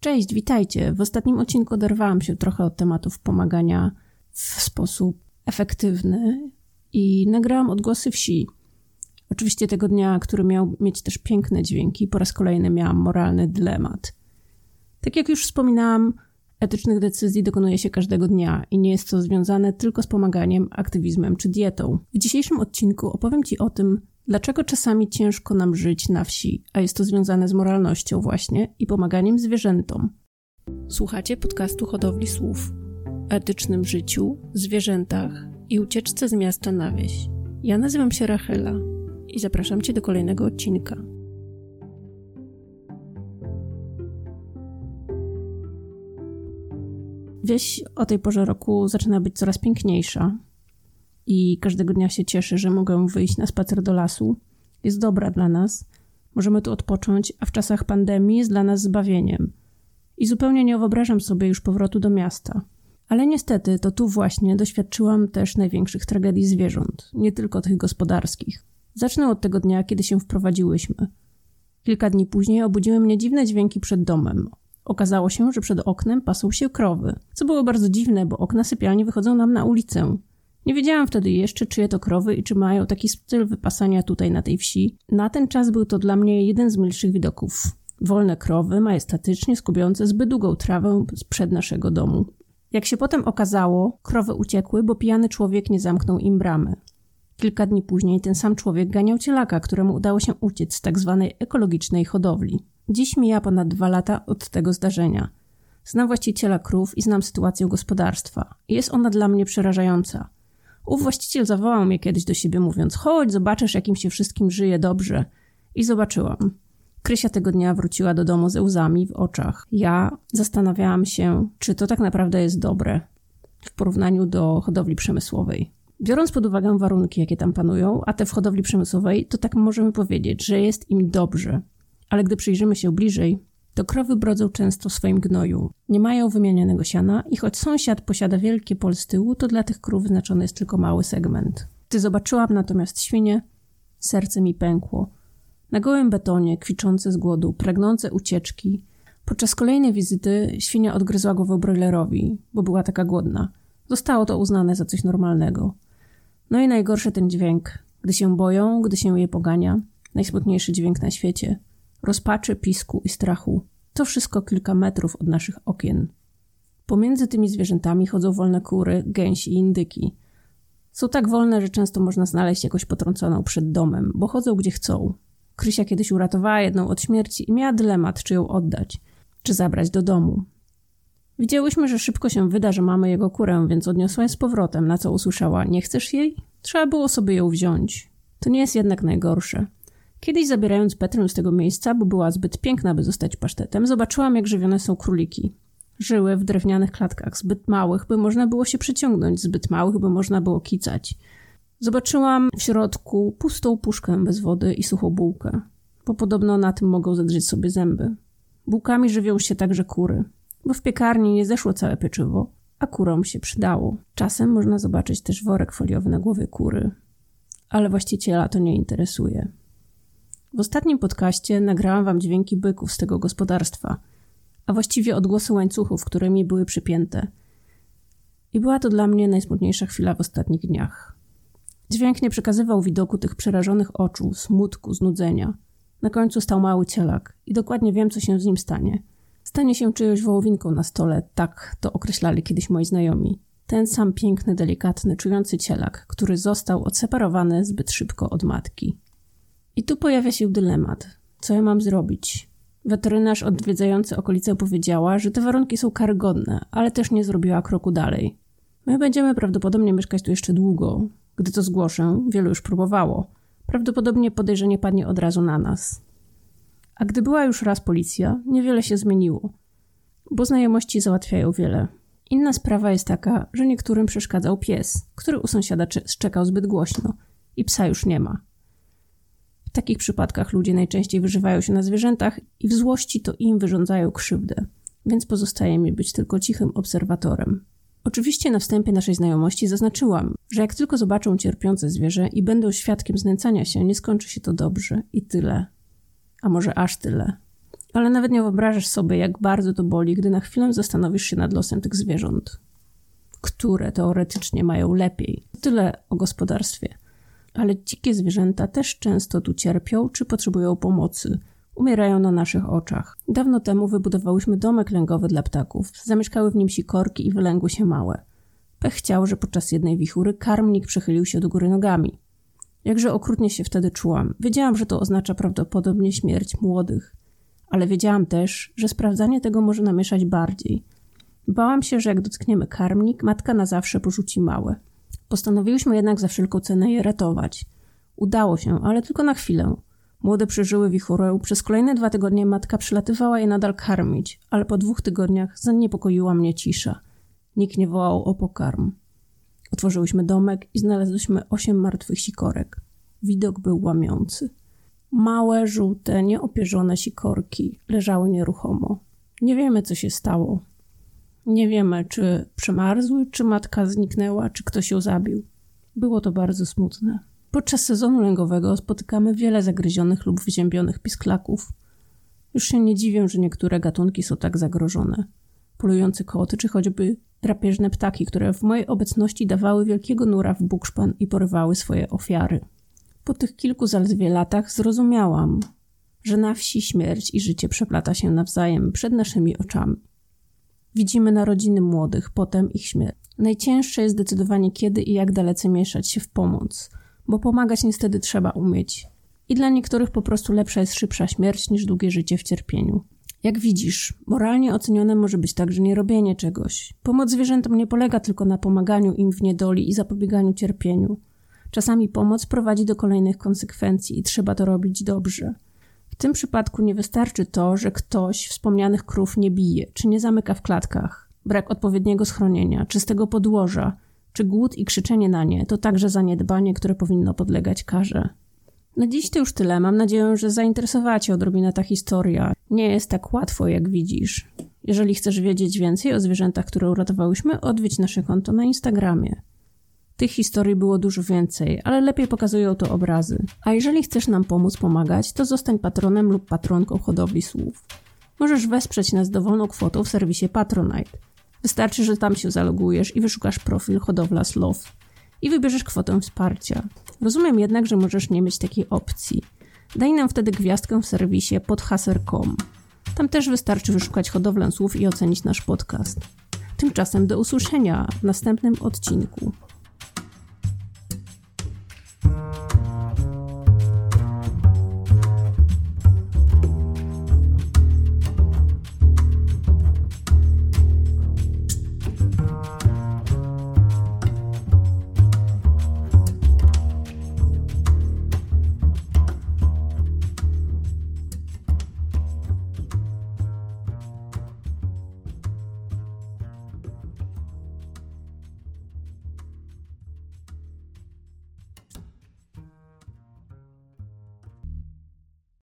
Cześć, witajcie. W ostatnim odcinku oderwałam się trochę od tematów pomagania w sposób efektywny i nagrałam odgłosy wsi. Oczywiście tego dnia, który miał mieć też piękne dźwięki, po raz kolejny miałam moralny dylemat. Tak jak już wspominałam, etycznych decyzji dokonuje się każdego dnia i nie jest to związane tylko z pomaganiem, aktywizmem czy dietą. W dzisiejszym odcinku opowiem Ci o tym, Dlaczego czasami ciężko nam żyć na wsi, a jest to związane z moralnością właśnie i pomaganiem zwierzętom? Słuchacie podcastu Hodowli Słów etycznym życiu, zwierzętach i ucieczce z miasta na wieś. Ja nazywam się Rachela i zapraszam Cię do kolejnego odcinka. Wieś o tej porze roku zaczyna być coraz piękniejsza, i każdego dnia się cieszę, że mogę wyjść na spacer do lasu. Jest dobra dla nas. Możemy tu odpocząć, a w czasach pandemii jest dla nas zbawieniem. I zupełnie nie wyobrażam sobie już powrotu do miasta. Ale niestety to tu właśnie doświadczyłam też największych tragedii zwierząt, nie tylko tych gospodarskich. Zacznę od tego dnia, kiedy się wprowadziłyśmy. Kilka dni później obudziły mnie dziwne dźwięki przed domem. Okazało się, że przed oknem pasą się krowy, co było bardzo dziwne, bo okna sypialni wychodzą nam na ulicę. Nie wiedziałam wtedy jeszcze, czyje to krowy i czy mają taki styl wypasania tutaj na tej wsi. Na ten czas był to dla mnie jeden z milszych widoków. Wolne krowy, majestatycznie skubiące zbyt długą trawę sprzed naszego domu. Jak się potem okazało, krowy uciekły, bo pijany człowiek nie zamknął im bramy. Kilka dni później ten sam człowiek ganiał cielaka, któremu udało się uciec z tak zwanej ekologicznej hodowli. Dziś mija ponad dwa lata od tego zdarzenia. Znam właściciela krów i znam sytuację gospodarstwa. Jest ona dla mnie przerażająca. Ów właściciel zawołał mnie kiedyś do siebie, mówiąc: Chodź, zobaczysz, jakim się wszystkim żyje dobrze. I zobaczyłam. Krysia tego dnia wróciła do domu ze łzami w oczach. Ja zastanawiałam się, czy to tak naprawdę jest dobre w porównaniu do hodowli przemysłowej. Biorąc pod uwagę warunki, jakie tam panują, a te w hodowli przemysłowej, to tak możemy powiedzieć, że jest im dobrze. Ale gdy przyjrzymy się bliżej, to krowy brodzą często w swoim gnoju. Nie mają wymienionego siana i choć sąsiad posiada wielkie pol z tyłu, to dla tych krów wyznaczony jest tylko mały segment. Gdy zobaczyłam natomiast świnie, serce mi pękło. Na gołym betonie, kwiczące z głodu, pragnące ucieczki. Podczas kolejnej wizyty świnia odgryzła głowę brojlerowi, bo była taka głodna. Zostało to uznane za coś normalnego. No i najgorszy ten dźwięk. Gdy się boją, gdy się je pogania. Najsmutniejszy dźwięk na świecie – rozpaczy, pisku i strachu. To wszystko kilka metrów od naszych okien. Pomiędzy tymi zwierzętami chodzą wolne kury, gęsi i indyki. Są tak wolne, że często można znaleźć jakoś potrąconą przed domem, bo chodzą gdzie chcą. Krysia kiedyś uratowała jedną od śmierci i miała dylemat, czy ją oddać, czy zabrać do domu. Widziałyśmy, że szybko się wyda, że mamy jego kurę, więc odniosła je z powrotem, na co usłyszała: Nie chcesz jej? Trzeba było sobie ją wziąć. To nie jest jednak najgorsze. Kiedyś zabierając Petrę z tego miejsca, bo była zbyt piękna, by zostać pasztetem, zobaczyłam, jak żywione są króliki. Żyły w drewnianych klatkach, zbyt małych, by można było się przyciągnąć, zbyt małych, by można było kicać. Zobaczyłam w środku pustą puszkę bez wody i suchą bułkę, bo podobno na tym mogą zadrzeć sobie zęby. Bułkami żywią się także kury, bo w piekarni nie zeszło całe pieczywo, a kurom się przydało. Czasem można zobaczyć też worek foliowy na głowie kury, ale właściciela to nie interesuje. W ostatnim podcaście nagrałam wam dźwięki byków z tego gospodarstwa, a właściwie odgłosy łańcuchów, którymi były przypięte. I była to dla mnie najsmutniejsza chwila w ostatnich dniach. Dźwięk nie przekazywał widoku tych przerażonych oczu, smutku, znudzenia. Na końcu stał mały cielak i dokładnie wiem, co się z nim stanie. Stanie się czyjąś wołowinką na stole, tak to określali kiedyś moi znajomi. Ten sam piękny, delikatny, czujący cielak, który został odseparowany zbyt szybko od matki. I tu pojawia się dylemat. Co ja mam zrobić? Weterynarz odwiedzający okolice powiedziała, że te warunki są karygodne, ale też nie zrobiła kroku dalej. My będziemy prawdopodobnie mieszkać tu jeszcze długo. Gdy to zgłoszę, wielu już próbowało. Prawdopodobnie podejrzenie padnie od razu na nas. A gdy była już raz policja, niewiele się zmieniło, bo znajomości załatwiają wiele. Inna sprawa jest taka, że niektórym przeszkadzał pies, który u sąsiada szczekał zbyt głośno i psa już nie ma. W takich przypadkach ludzie najczęściej wyżywają się na zwierzętach i w złości to im wyrządzają krzywdę, więc pozostaje mi być tylko cichym obserwatorem. Oczywiście na wstępie naszej znajomości zaznaczyłam, że jak tylko zobaczą cierpiące zwierzę i będą świadkiem znęcania się, nie skończy się to dobrze i tyle. A może aż tyle. Ale nawet nie wyobrażasz sobie, jak bardzo to boli, gdy na chwilę zastanowisz się nad losem tych zwierząt, które teoretycznie mają lepiej. Tyle o gospodarstwie. Ale dzikie zwierzęta też często tu cierpią czy potrzebują pomocy. Umierają na naszych oczach. Dawno temu wybudowałyśmy domek lęgowy dla ptaków. Zamieszkały w nim sikorki i wylęgły się małe. Pech chciał, że podczas jednej wichury karmnik przechylił się do góry nogami. Jakże okrutnie się wtedy czułam. Wiedziałam, że to oznacza prawdopodobnie śmierć młodych, ale wiedziałam też, że sprawdzanie tego może namieszać bardziej. Bałam się, że jak dotkniemy karmnik, matka na zawsze porzuci małe. Postanowiłyśmy jednak za wszelką cenę je ratować. Udało się, ale tylko na chwilę. Młode przeżyły wichurę, przez kolejne dwa tygodnie matka przylatywała je nadal karmić, ale po dwóch tygodniach zaniepokoiła mnie cisza. Nikt nie wołał o pokarm. Otworzyłyśmy domek i znaleźliśmy osiem martwych sikorek. Widok był łamiący. Małe, żółte, nieopierzone sikorki leżały nieruchomo. Nie wiemy, co się stało. Nie wiemy, czy przemarzły, czy matka zniknęła, czy ktoś ją zabił. Było to bardzo smutne. Podczas sezonu lęgowego spotykamy wiele zagryzionych lub wyziębionych pisklaków. Już się nie dziwię, że niektóre gatunki są tak zagrożone. Polujący koty, czy choćby drapieżne ptaki, które w mojej obecności dawały wielkiego nura w bukszpan i porywały swoje ofiary. Po tych kilku zaledwie latach zrozumiałam, że na wsi śmierć i życie przeplata się nawzajem przed naszymi oczami. Widzimy narodziny młodych, potem ich śmierć. Najcięższe jest zdecydowanie kiedy i jak dalece mieszać się w pomoc, bo pomagać niestety trzeba umieć. I dla niektórych po prostu lepsza jest szybsza śmierć niż długie życie w cierpieniu. Jak widzisz, moralnie ocenione może być także nierobienie czegoś. Pomoc zwierzętom nie polega tylko na pomaganiu im w niedoli i zapobieganiu cierpieniu. Czasami pomoc prowadzi do kolejnych konsekwencji i trzeba to robić dobrze. Tym przypadku nie wystarczy to, że ktoś wspomnianych krów nie bije, czy nie zamyka w klatkach. Brak odpowiedniego schronienia, czystego podłoża, czy głód i krzyczenie na nie to także zaniedbanie, które powinno podlegać karze. Na dziś to już tyle. Mam nadzieję, że zainteresowała Cię odrobinę ta historia. Nie jest tak łatwo, jak widzisz. Jeżeli chcesz wiedzieć więcej o zwierzętach, które uratowałyśmy, odwiedź nasze konto na Instagramie. Tych historii było dużo więcej, ale lepiej pokazują to obrazy. A jeżeli chcesz nam pomóc pomagać, to zostań patronem lub patronką hodowli słów. Możesz wesprzeć nas dowolną kwotą w serwisie Patronite. Wystarczy, że tam się zalogujesz i wyszukasz profil Hodowla Slow i wybierzesz kwotę wsparcia. Rozumiem jednak, że możesz nie mieć takiej opcji. Daj nam wtedy gwiazdkę w serwisie podhaser.com. Tam też wystarczy wyszukać hodowlę słów i ocenić nasz podcast. Tymczasem do usłyszenia w następnym odcinku.